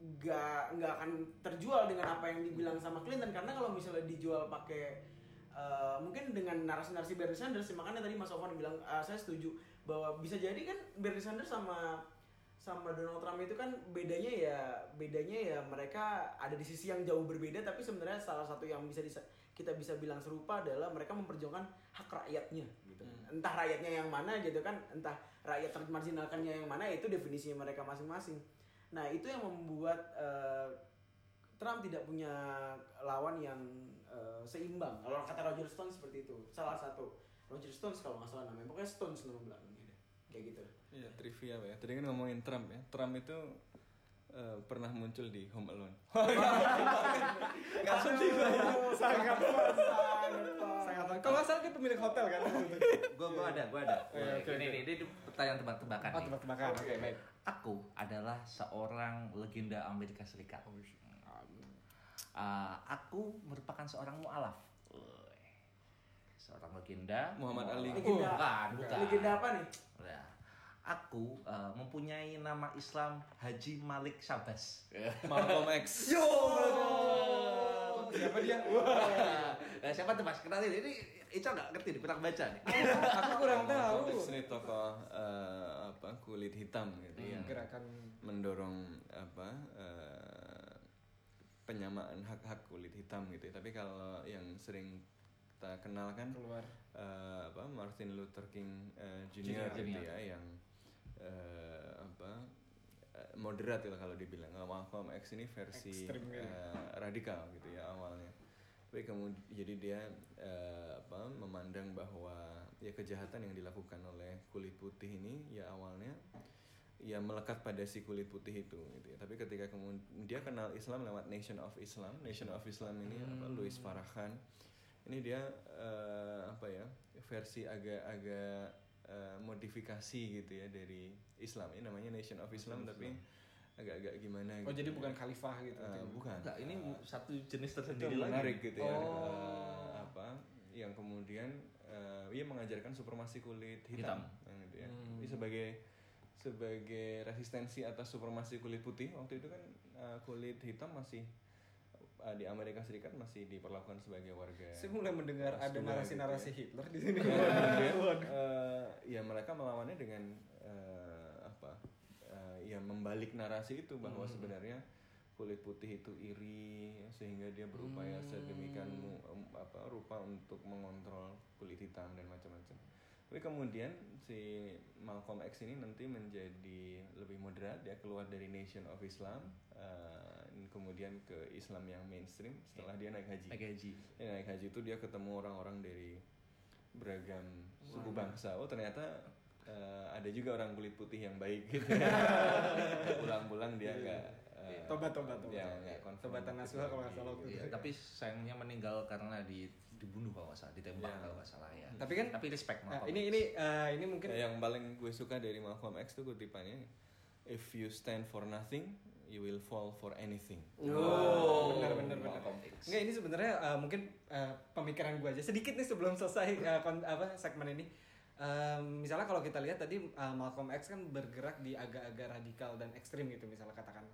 nggak nggak akan terjual dengan apa yang dibilang sama Clinton karena kalau misalnya dijual pakai eh, mungkin dengan narasi-narasi Bernie Sanders makanya tadi Mas Ovan bilang eh, saya setuju bahwa bisa jadi kan Bernie Sanders sama sama Donald Trump itu kan bedanya ya bedanya ya mereka ada di sisi yang jauh berbeda tapi sebenarnya salah satu yang bisa disa- kita bisa bilang serupa adalah mereka memperjuangkan hak rakyatnya gitu. Entah rakyatnya yang mana gitu kan entah rakyat termarginalkannya yang mana itu definisinya mereka masing-masing. Nah itu yang membuat eh, Trump tidak punya lawan yang eh, seimbang kalau kata Roger Stone seperti itu salah satu Roger Stones kalau nggak salah namanya pokoknya Stones nama belakangnya deh. kayak gitu Iya, trivia ya. Tadi kan ngomongin Trump ya. Trump itu eh, pernah muncul di Home Alone. *laughs* Nggak sedih Sangat pas. Sangat pas. Kalau nggak salah dia pemilik hotel kan? Gua gua ada, gua ada. Oke, oke, ini, ini, ini pertanyaan tebak-tebakan. Oh, tebak-tebakan. Oke, baik. Aku adalah seorang legenda Amerika Serikat. Ah, aku merupakan seorang mualaf. Seorang legenda. Muhammad Ali. Oh, bukan, bukan. legenda apa nih Ya. Aku eh, mempunyai nama Islam Haji Malik Syabas. Malcolm X. *laughs* Yo. Siapa dia? *laughs* Nah, siapa tuh Mas? Kenalin. Ini Ica nggak ngerti nih, kurang baca nih. Aku kurang tahu. Ini tokoh eh, apa kulit hitam gitu yang Gerakan mendorong apa eh, penyamaan hak-hak kulit hitam gitu. ya. Tapi kalau yang sering kita kenal kan keluar. eh, apa Martin Luther King eh, Jr. gitu Junior. ya yang eh, apa moderat lah kalau dibilang Kalau Malcolm X ini versi gitu. eh, radikal gitu ya awalnya tapi kemudian jadi dia eh, apa memandang bahwa ya kejahatan yang dilakukan oleh kulit putih ini ya awalnya ya melekat pada si kulit putih itu gitu ya. Tapi ketika kemudian dia kenal Islam lewat Nation of Islam, Nation of Islam ini apa Louis Farrakhan. Ini dia eh, apa ya? versi agak-agak eh, modifikasi gitu ya dari Islam. Ini namanya Nation of Islam tapi agak-agak gimana Oh, gitu. jadi bukan khalifah gitu. Eh, bukan. Enggak, ini satu jenis tersendiri lagi. menarik gitu ya. Oh. Eh, apa yang kemudian eh, ia mengajarkan supremasi kulit hitam, Hitam. Gitu ya. Hmm. Ini sebagai sebagai resistensi atas supremasi kulit putih waktu itu kan eh, kulit hitam masih eh, di Amerika Serikat masih diperlakukan sebagai warga. Saya mulai mendengar ada narasi-narasi gitu Hitler di sini. ya. Ya, kemudian, eh, ya mereka melawannya dengan eh, apa? eh, ya membalik narasi itu bahwa Hmm. sebenarnya kulit putih itu iri sehingga dia berupaya Hmm. sedemikian apa rupa untuk mengontrol kulit hitam dan macam-macam. Tapi kemudian si Malcolm X ini nanti menjadi lebih moderat, dia keluar dari Nation of Islam, eh, kemudian ke Islam yang mainstream setelah dia naik haji. Pakai haji. Dia naik haji itu dia ketemu orang-orang dari beragam suku bangsa. Oh ternyata eh, ada juga orang kulit putih yang baik gitu. *laughs* Pulang-pulang dia nggak eh, Tobat, tobat, tobat. Ya, nggak Tobatan Nasuha kalau nggak salah waktu itu. Iya, tapi sayangnya meninggal karena di dibunuh kalau nggak salah, ditembak Iya. kalau nggak salah ya. Tapi kan tapi respect Nah, ini ini eh, ini mungkin Ya, yang paling gue suka dari Malcolm X tuh kutipannya If you stand for nothing, you will fall for anything. Oh, benar benar benar. Malcolm X. Enggak ini sebenarnya eh, mungkin eh, pemikiran gue aja sedikit nih sebelum selesai eh, kon- apa segmen ini. Em, misalnya kalau kita lihat tadi eh, Malcolm X kan bergerak di agak-agak radikal dan ekstrim gitu misalnya katakan.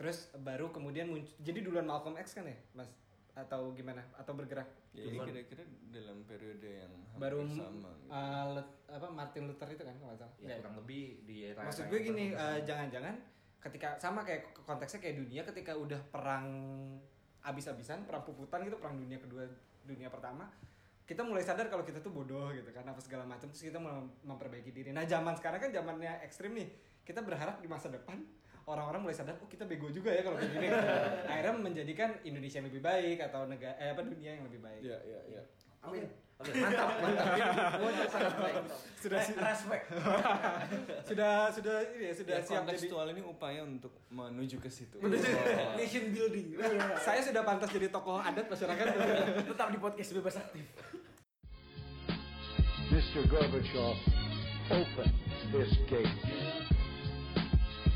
Terus baru kemudian muncul jadi duluan Malcolm X kan ya, Mas? Atau gimana? Atau bergerak Ya, ini kira-kira dalam periode yang hampir baru sama. Gitu. eh, Lut- apa Martin Luther itu kan kalau salah. Ya, kurang lebih di era Maksud gue gini, eh, jangan-jangan ketika sama kayak konteksnya kayak dunia ketika udah perang abis-abisan, perang puputan gitu, perang dunia kedua, dunia pertama, kita mulai sadar kalau kita tuh bodoh gitu kan apa segala macam terus kita mulai memperbaiki diri. Nah zaman sekarang kan zamannya ekstrim nih, kita berharap di masa depan orang-orang mulai sadar oh kita bego juga ya kalau kayak gini. *laughs* Akhirnya menjadikan Indonesia yang lebih baik atau negara eh apa dunia yang lebih baik. Ya, ya, ya. Amin. Oke, mantap, mantap. *laughs* Ini sangat baik. Sudah Eh, respect. *laughs* sudah sudah ini ya, sudah Ya, siap jadi ini upaya untuk menuju ke situ. Nation building. saya sudah pantas jadi tokoh adat masyarakat Tetap di podcast bebas aktif. Mr. Gorbachev, open this gate.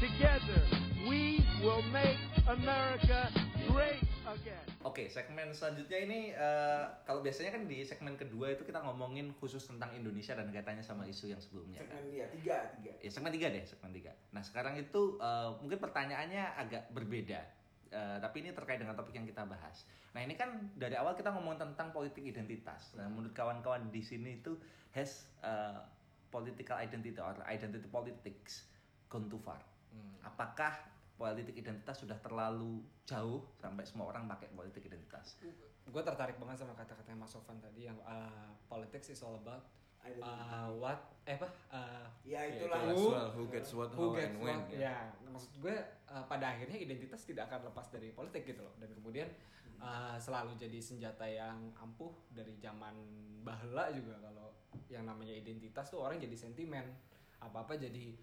Together, we will make America great again. Oke, segmen selanjutnya ini eh, kalau biasanya kan di segmen kedua itu kita ngomongin khusus tentang Indonesia dan kaitannya sama isu yang sebelumnya. kan. Segmen dia tiga tiga. Ya, segmen tiga deh, segmen tiga. Nah, sekarang itu eh, mungkin pertanyaannya agak berbeda. Eh, tapi ini terkait dengan topik yang kita bahas. Nah, ini kan dari awal kita ngomong tentang politik identitas. Nah, menurut kawan-kawan di sini itu has eh, political identity or identity politics gone too far. Apakah politik identitas sudah terlalu jauh sampai semua orang pakai politik identitas? gue tertarik banget sama kata-kata Mas Sofan tadi yang uh, politics is all about uh, what eh apa uh, Ya Ya, itulah. soal who gets what, who how, gets and when. what. ya maksud gue uh, pada akhirnya identitas tidak akan lepas dari politik gitu loh dan kemudian uh, selalu jadi senjata yang ampuh dari zaman bahla juga kalau yang namanya identitas tuh orang jadi sentimen apa apa jadi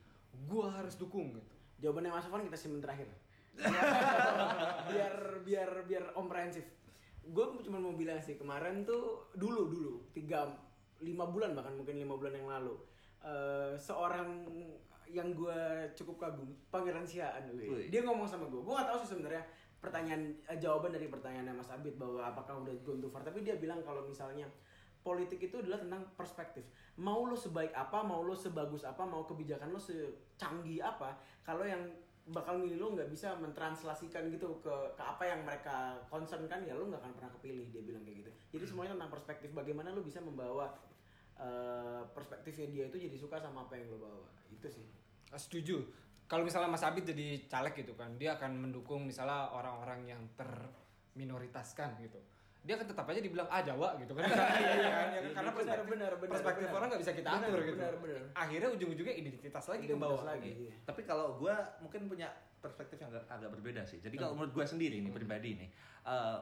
gua harus dukung gitu Jawabannya Mas Sofan kita simpen terakhir. *laughs* biar biar biar komprehensif. Gue cuma mau bilang sih kemarin tuh dulu dulu tiga lima bulan bahkan mungkin lima bulan yang lalu eh, seorang yang gue cukup kagum Pangeran Siaan. Wih. dia ngomong sama gue gue gak tahu sih sebenarnya pertanyaan eh, jawaban dari pertanyaannya Mas Abid bahwa apakah udah gone too far tapi dia bilang kalau misalnya politik itu adalah tentang perspektif. Mau lo sebaik apa mau lo sebagus apa mau kebijakan lo secanggih apa kalau yang bakal milih lo nggak bisa mentranslasikan gitu ke ke apa yang mereka concern kan ya lo nggak akan pernah kepilih dia bilang kayak gitu. Jadi semuanya tentang perspektif. Bagaimana lo bisa membawa eh, perspektifnya dia itu jadi suka sama apa yang lo bawa. Itu sih. Ah, setuju. Kalau misalnya Mas Abid jadi caleg gitu kan dia akan mendukung misalnya orang-orang yang terminoritaskan gitu dia kan tetap aja dibilang ah Jawa gitu kan *laughs* Iya, iya, kan? Ya kan? karena Benar, perspektif, benar, benar, perspektif benar. orang nggak bisa kita Benar, atur gitu benar, benar. akhirnya ujung-ujungnya identitas lagi ke Identitas bawah lagi iya. Tapi kalau gue mungkin punya perspektif yang agak, agak berbeda sih. Jadi kalau menurut gue sendiri nih pribadi nih, eh,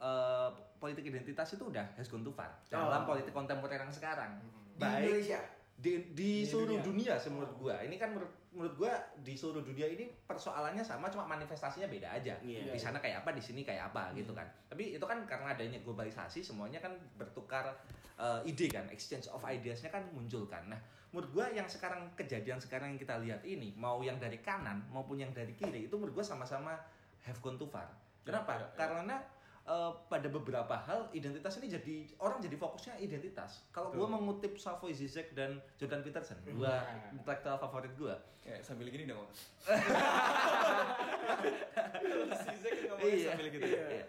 eh, politik identitas itu udah has gone too far dalam Oh. politik kontemporer yang sekarang. di Indonesia di, di seluruh dunia, sih menurut gua ini kan menurut menurut gua di seluruh dunia ini persoalannya sama cuma manifestasinya beda aja. Iya. di sana kayak apa di sini kayak apa gitu kan. Tapi itu kan karena adanya globalisasi semuanya kan bertukar eh, ide kan exchange of ideasnya kan muncul kan. Nah menurut gua yang sekarang kejadian sekarang yang kita lihat ini mau yang dari kanan maupun yang dari kiri itu menurut gua sama-sama have gone too far. Kenapa? Ya, ya, ya. karena eh, pada beberapa hal identitas ini jadi orang jadi fokusnya identitas. Kalau gue mengutip Slavoj Zizek dan Jordan Peterson, dua intelektual *laughs* favorit gue. Ya, sambil gini dong. *laughs* Iya. sambil gitu. Iya.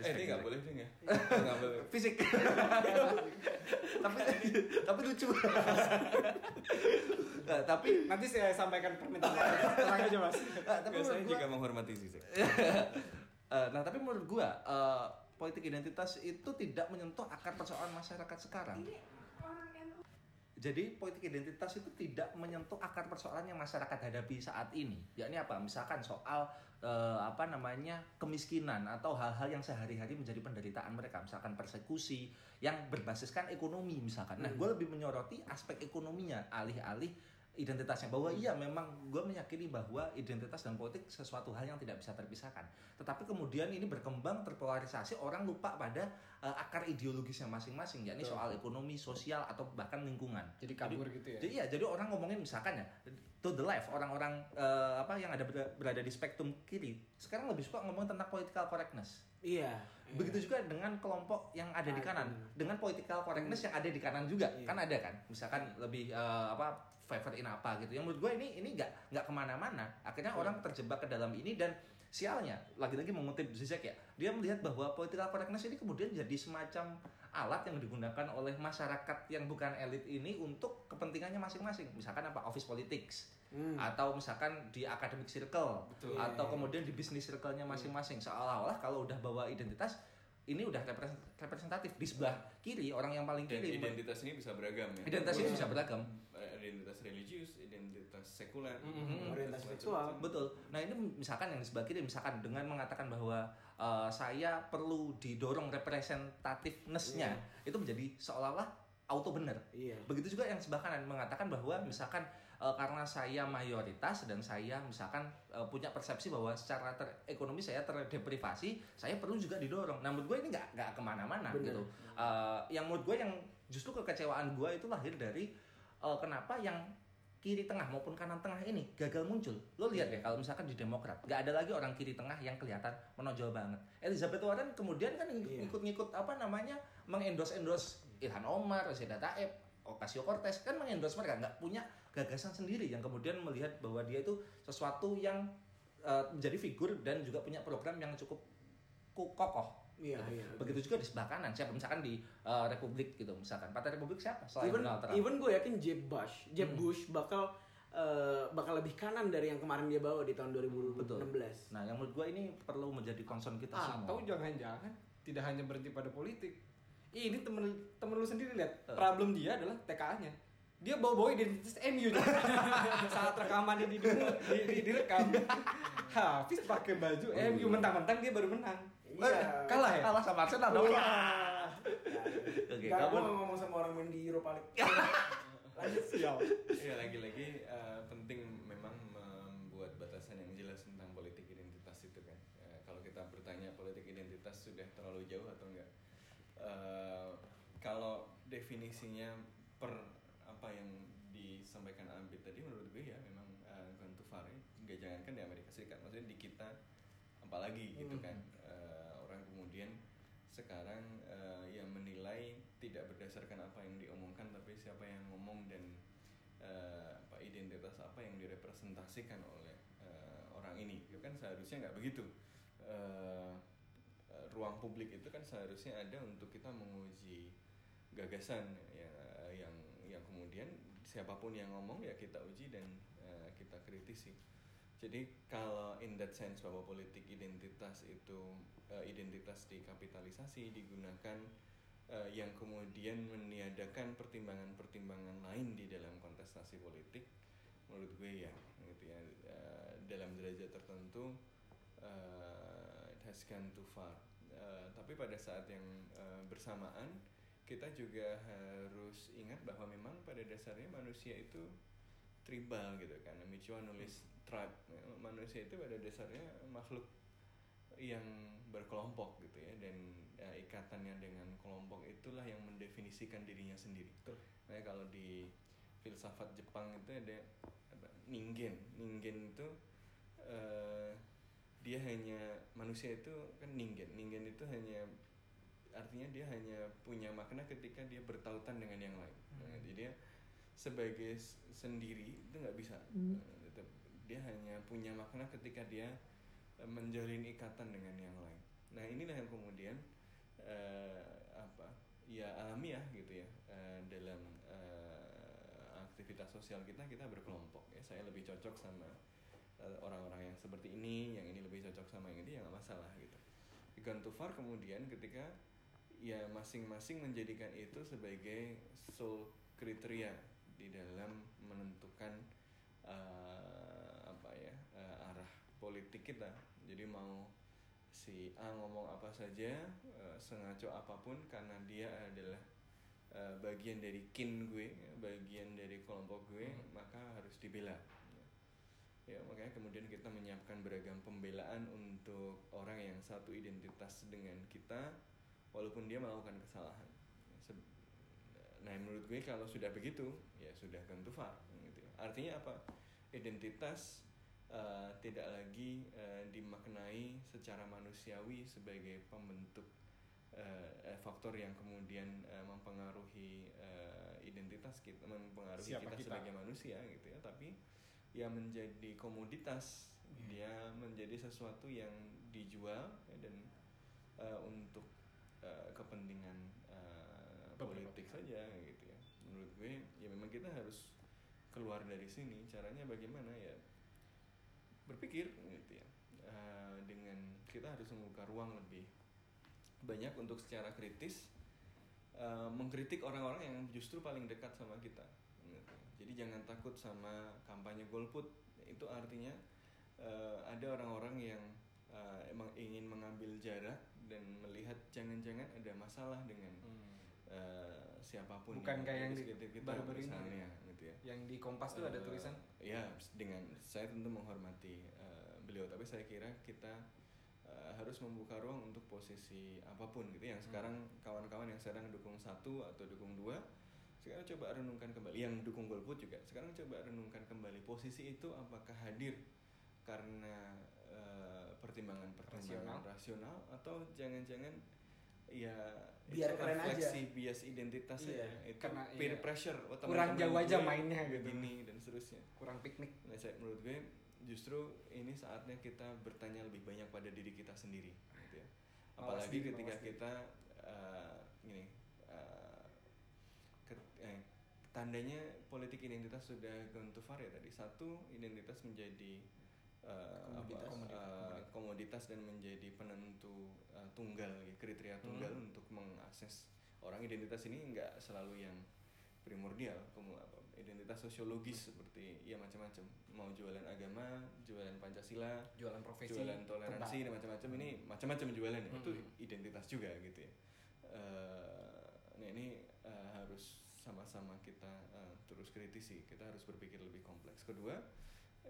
Eh, ini nggak boleh dong ya? Nggak boleh. *laughs* Fisik. tapi tapi lucu. Nah, tapi nanti saya sampaikan permintaan maaf. tenang aja mas nah, tapi Biasanya menurut gua- juga menghormati Zizek. Eh, nah tapi menurut gua eh, politik identitas itu tidak menyentuh akar persoalan masyarakat sekarang. Jadi politik identitas itu tidak menyentuh akar persoalan yang masyarakat hadapi saat ini. Yakni apa? Misalkan soal eh, apa namanya kemiskinan atau hal-hal yang sehari-hari menjadi penderitaan mereka, misalkan persekusi yang berbasiskan ekonomi misalkan. Nah, gue lebih menyoroti aspek ekonominya alih-alih identitasnya. Bahwa iya memang gue meyakini bahwa identitas dan politik sesuatu hal yang tidak bisa terpisahkan. Tetapi kemudian ini berkembang terpolarisasi orang lupa pada eh, akar ideologisnya masing-masing yakni soal ekonomi sosial atau bahkan lingkungan. Jadi kabur gitu ya? jadi iya, jadi orang ngomongin misalkan ya to the left, orang-orang eh, apa yang ada berada, di spektrum kiri, sekarang lebih suka ngomong tentang political correctness. iya Begitu juga dengan kelompok yang ada di kanan, dengan political correctness yang ada di kanan juga, kan ada kan? Misalkan lebih eh, apa favor in apa gitu. Yang menurut gue ini ini nggak nggak ke mana-mana. Akhirnya orang terjebak ke dalam ini dan sialnya lagi-lagi mengutip Zizek ya dia melihat bahwa political correctness ini kemudian jadi semacam alat yang digunakan oleh masyarakat yang bukan elit ini untuk kepentingannya masing-masing misalkan apa office politics Hmm. atau misalkan di academic circle Betul. atau kemudian di bisnis circle-nya masing-masing seolah-olah kalau udah bawa identitas ini udah repres- representatif di sebelah kiri orang yang paling Dan kiri identitas ini bisa beragam ya. identitas ini bisa beragam Identitas religius, identitas sekuler, Mhm. Orientasi macam-macam. seksual. Betul. Nah ini misalkan yang di sebelah kiri misalkan dengan mengatakan bahwa eh, saya perlu didorong representativeness-nya itu menjadi seolah-olah auto benar. Iya. Begitu juga yang sebelah kanan mengatakan bahwa misalkan eh, karena saya mayoritas dan saya misalkan eh, punya persepsi bahwa secara ter- ekonomi saya terdeprivasi, saya perlu juga didorong. Nah menurut gue ini nggak nggak ke mana-mana Bener. gitu. Eh, yang menurut gue yang justru kekecewaan gue itu lahir dari eh, kenapa yang kiri tengah maupun kanan tengah ini gagal muncul. Lo lihat deh kalau misalkan di Demokrat nggak ada lagi orang kiri tengah yang kelihatan menonjol banget. Elizabeth Warren kemudian kan Iya. ikut-ikut apa namanya mengendos-endos Ilhan Omar, Rashida Tlaib, Ocasio Cortez kan mengendos mereka nggak punya gagasan sendiri yang kemudian melihat bahwa dia itu sesuatu yang eh, menjadi figur dan juga punya program yang cukup ku- kokoh. Iya, iya. Begitu juga di sebelah kanan, siapa misalkan di eh, Republik gitu, misalkan Partai Republik siapa? Selain even Donald Trump. even gue yakin Jeb Bush Jeb Hmm. Bush bakal eh, bakal lebih kanan dari yang kemarin dia bawa di tahun 2016 Betul. Nah, yang menurut gue ini perlu menjadi concern kita semua. Atau jangan-jangan tidak hanya berhenti pada politik. Ini temen temen lu sendiri lihat. Problem dia adalah TKA-nya. Dia bawa-bawa identitas MU *laughs* saat rekamannya di, di, di, direkam. *laughs* Hafiz pakai baju MU mentang-mentang dia baru menang. Iya. Eh, kalah ya? Kalah sama Arsenal dong. Wah. Oke, Gak, kamu ngomong sama orang main di Europa League *laughs* lanjut Sial. Iya lagi-lagi eh, penting memang membuat batasan yang jelas tentang politik identitas itu kan. Eh, kalau kita bertanya politik identitas sudah terlalu jauh atau enggak? Eh, kalau definisinya per apa yang disampaikan Abid tadi menurut gue ya memang uh, gone too far ya. Nggak jangankan di Amerika Serikat, maksudnya di kita apalagi gitu kan. Eh, orang kemudian sekarang eh, yang menilai tidak berdasarkan apa yang diomongkan tapi siapa yang ngomong dan eh, apa identitas apa yang direpresentasikan oleh eh, orang ini itu kan seharusnya nggak begitu Eh, eh, ruang publik itu kan seharusnya ada untuk kita menguji gagasan ya, yang yang kemudian siapa pun yang ngomong ya kita uji dan eh, kita kritisi. Jadi kalau in that sense bahwa politik identitas itu eh, identitas dikapitalisasi digunakan eh, yang kemudian meniadakan pertimbangan-pertimbangan lain di dalam kontestasi politik menurut gue ya gitu ya eh, dalam derajat tertentu eh, it has gone too far Eh, tapi pada saat yang eh, bersamaan kita juga harus ingat bahwa memang pada dasarnya manusia itu tribal gitu kan. Michua nulis tribe. Manusia itu pada dasarnya makhluk yang berkelompok gitu ya. Dan ya, ikatannya dengan kelompok itulah yang mendefinisikan dirinya sendiri. Nah kalau di filsafat Jepang itu ada apa, ningen, ningen itu eh, dia hanya manusia itu kan ningen, ningen itu hanya artinya dia hanya punya makna ketika dia bertautan dengan yang lain. Nah, jadi dia sebagai sendiri itu nggak bisa. Eh, tetap dia hanya punya makna ketika dia eh, menjalin ikatan dengan yang lain. Nah inilah yang kemudian eh, apa ya alamiah gitu ya eh, dalam eh, aktivitas sosial kita kita berkelompok ya saya lebih cocok sama orang-orang yang seperti ini yang ini lebih cocok sama yang ini ya nggak masalah gitu. Gone too far kemudian ketika ya masing-masing menjadikan itu sebagai sole kriteria di dalam menentukan eh, apa ya eh, arah politik kita. Jadi mau si A ngomong apa saja eh, sengaco apa pun karena dia adalah eh, bagian dari kin gue bagian dari kelompok gue maka harus dibela ya makanya kemudian kita menyiapkan beragam pembelaan untuk orang yang satu identitas dengan kita walaupun dia melakukan kesalahan Se- nah menurut gue kalau sudah begitu ya sudah too far gitu ya. artinya apa identitas eh, tidak lagi eh, dimaknai secara manusiawi sebagai pembentuk eh, faktor yang kemudian eh, mempengaruhi eh, identitas kita mempengaruhi Siapa kita, kita. sebagai manusia gitu ya tapi ya menjadi komoditas. Dia menjadi sesuatu yang dijual ya, dan eh, untuk eh, kepentingan Beberapa politik saja gitu ya. Menurut gue ya memang kita harus keluar dari sini. Caranya bagaimana? Ya berpikir gitu ya. Eh, dengan kita harus membuka ruang lebih banyak untuk secara kritis eh, mengkritik orang-orang yang justru paling dekat sama kita. Jadi jangan takut sama kampanye golput. Itu artinya eh, ada orang-orang yang eh, emang ingin mengambil jarak dan melihat jangan-jangan ada masalah dengan eh, siapa pun Bukan kayak yang di kita baru-baru ini. misalnya, gitu ya. Yang di Kompas tuh ada Eh, tulisan ya dengan saya tentu menghormati eh, beliau tapi saya kira kita harus membuka ruang untuk posisi apa pun gitu yang sekarang kawan-kawan yang sedang dukung satu atau dukung dua sekarang coba renungkan kembali yang dukung golput juga sekarang coba renungkan kembali posisi itu apakah hadir karena eh, pertimbangan-pertimbangan rasional. atau jangan-jangan ya Biar itu keren aja. bias identitas Iya, ya itu karena peer iya. pressure oh, Kurang teman-teman jauh aja mainnya gitu. begini dan seterusnya kurang piknik. Nah, saya menurut gue justru ini saatnya kita bertanya lebih banyak pada diri kita sendiri, gitu ya. Mawas Apalagi diri, ketika mawas kita eh, gini, eh, ket- eh, tandanya politik identitas sudah gone too far ya tadi. Satu identitas menjadi eh, Komoditas. apa, eh, komoditas dan menjadi penentu eh, tunggal, ya, kriteria tunggal untuk mengakses orang identitas ini nggak selalu yang primordial kamu apa identitas sosiologis seperti ya macam-macam mau jualan agama jualan pancasila Jualan profesi. jualan toleransi dan macam-macam ini macam-macam jualan ya. itu Hmm. identitas juga gitu ya Eh, nah ini eh, harus sama-sama kita eh, terus kritisi. Kita harus berpikir lebih kompleks. Kedua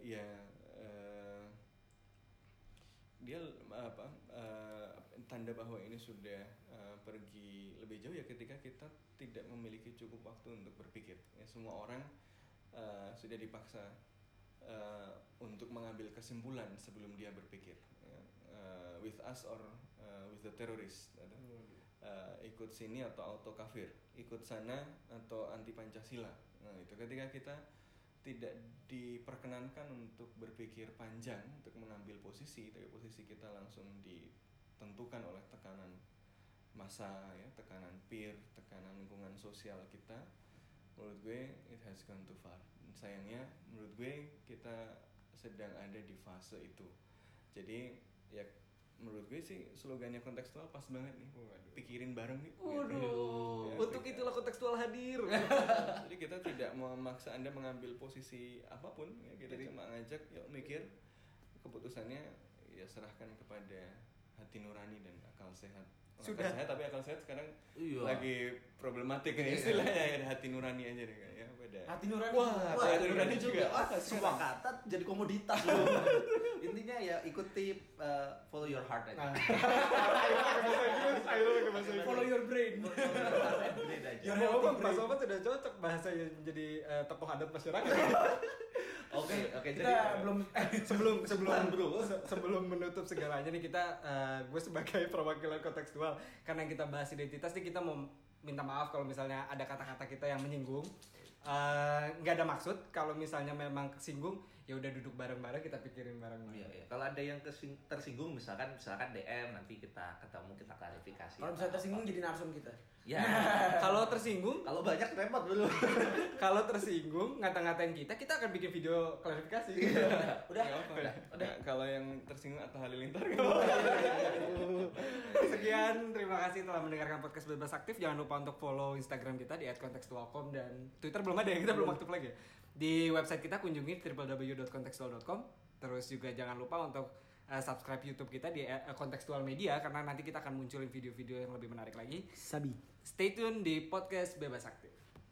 ya eh, dia apa eh, tanda bahwa ini sudah eh, pergi lebih jauh ya ketika kita tidak memiliki cukup waktu untuk berpikir. Ya semua orang eh, sudah dipaksa eh, untuk mengambil kesimpulan sebelum dia berpikir. Ya. Eh, with us or eh, with the terrorist. Ada. Eh, ikut sini atau auto kafir ikut sana atau anti pancasila. Nah itu ketika kita tidak diperkenankan untuk berpikir panjang untuk mengambil posisi tapi posisi kita langsung ditentukan oleh tekanan masa ya tekanan peer tekanan lingkungan sosial kita menurut gue it has gone too far. Sayangnya menurut gue kita sedang ada di fase itu. Jadi ya menurut gue sih slogannya kontekstual pas banget nih. Pikirin bareng nih Waduh, Ya, untuk kita- itulah kontekstual hadir. *laughs* jadi kita tidak memaksa anda mengambil posisi apa pun ya. Kita cuma ngajak yuk mikir keputusannya ya serahkan kepada hati nurani dan akal sehat Sudah. sehat tapi akal sehat sekarang Iya. lagi problematik ya istilahnya ya hati nurani aja deh ya pada Hati nurani. wah Wah, hati nurani juga Ah, Ah, semua kata jadi komoditas loh. *laughs* Intinya ya ikuti uh, follow your heart aja. *laughs* Follow your brain. Upgrade aja. Ya mau Mas Obat sudah cocok bahasa yang menjadi eh, tokoh adat masyarakat. *laughs* Oke, oke. Kita Jadi belum Eh, sebelum *laughs* sebelum bro. se- sebelum menutup segalanya nih kita eh, gue sebagai *laughs* perwakilan kontekstual karena kita bahas identitas nih kita mau minta maaf kalau misalnya ada kata-kata kita yang menyinggung Eh, nggak ada maksud kalau misalnya memang kesinggung ya udah duduk bareng-bareng kita pikirin bareng-bareng Iya, iya. Kalau ada yang kesing- tersinggung misalkan misalkan DM nanti kita ketemu kita klarifikasi. Kalau misalnya tersinggung jadi narsum kita. Ya. *laughs* kalau tersinggung Kalau banyak repot dulu. *laughs* kalau tersinggung ngata-ngatain kita kita akan bikin video klarifikasi Udah. Nggak apa-apa. Nah, kalau yang tersinggung atau halilintar *laughs* Sekian, terima kasih telah mendengarkan podcast Bebas Aktif. Jangan lupa untuk follow Instagram kita di @kontekstualcom dan Twitter belum ada ya, kita belum aktif lagi. Di website kita kunjungi www.kontekstual.com. Terus juga jangan lupa untuk uh, subscribe YouTube kita di uh, Kontekstual Media karena nanti kita akan munculin video-video yang lebih menarik lagi. Sabi. Stay tune di podcast Bebas Aktif.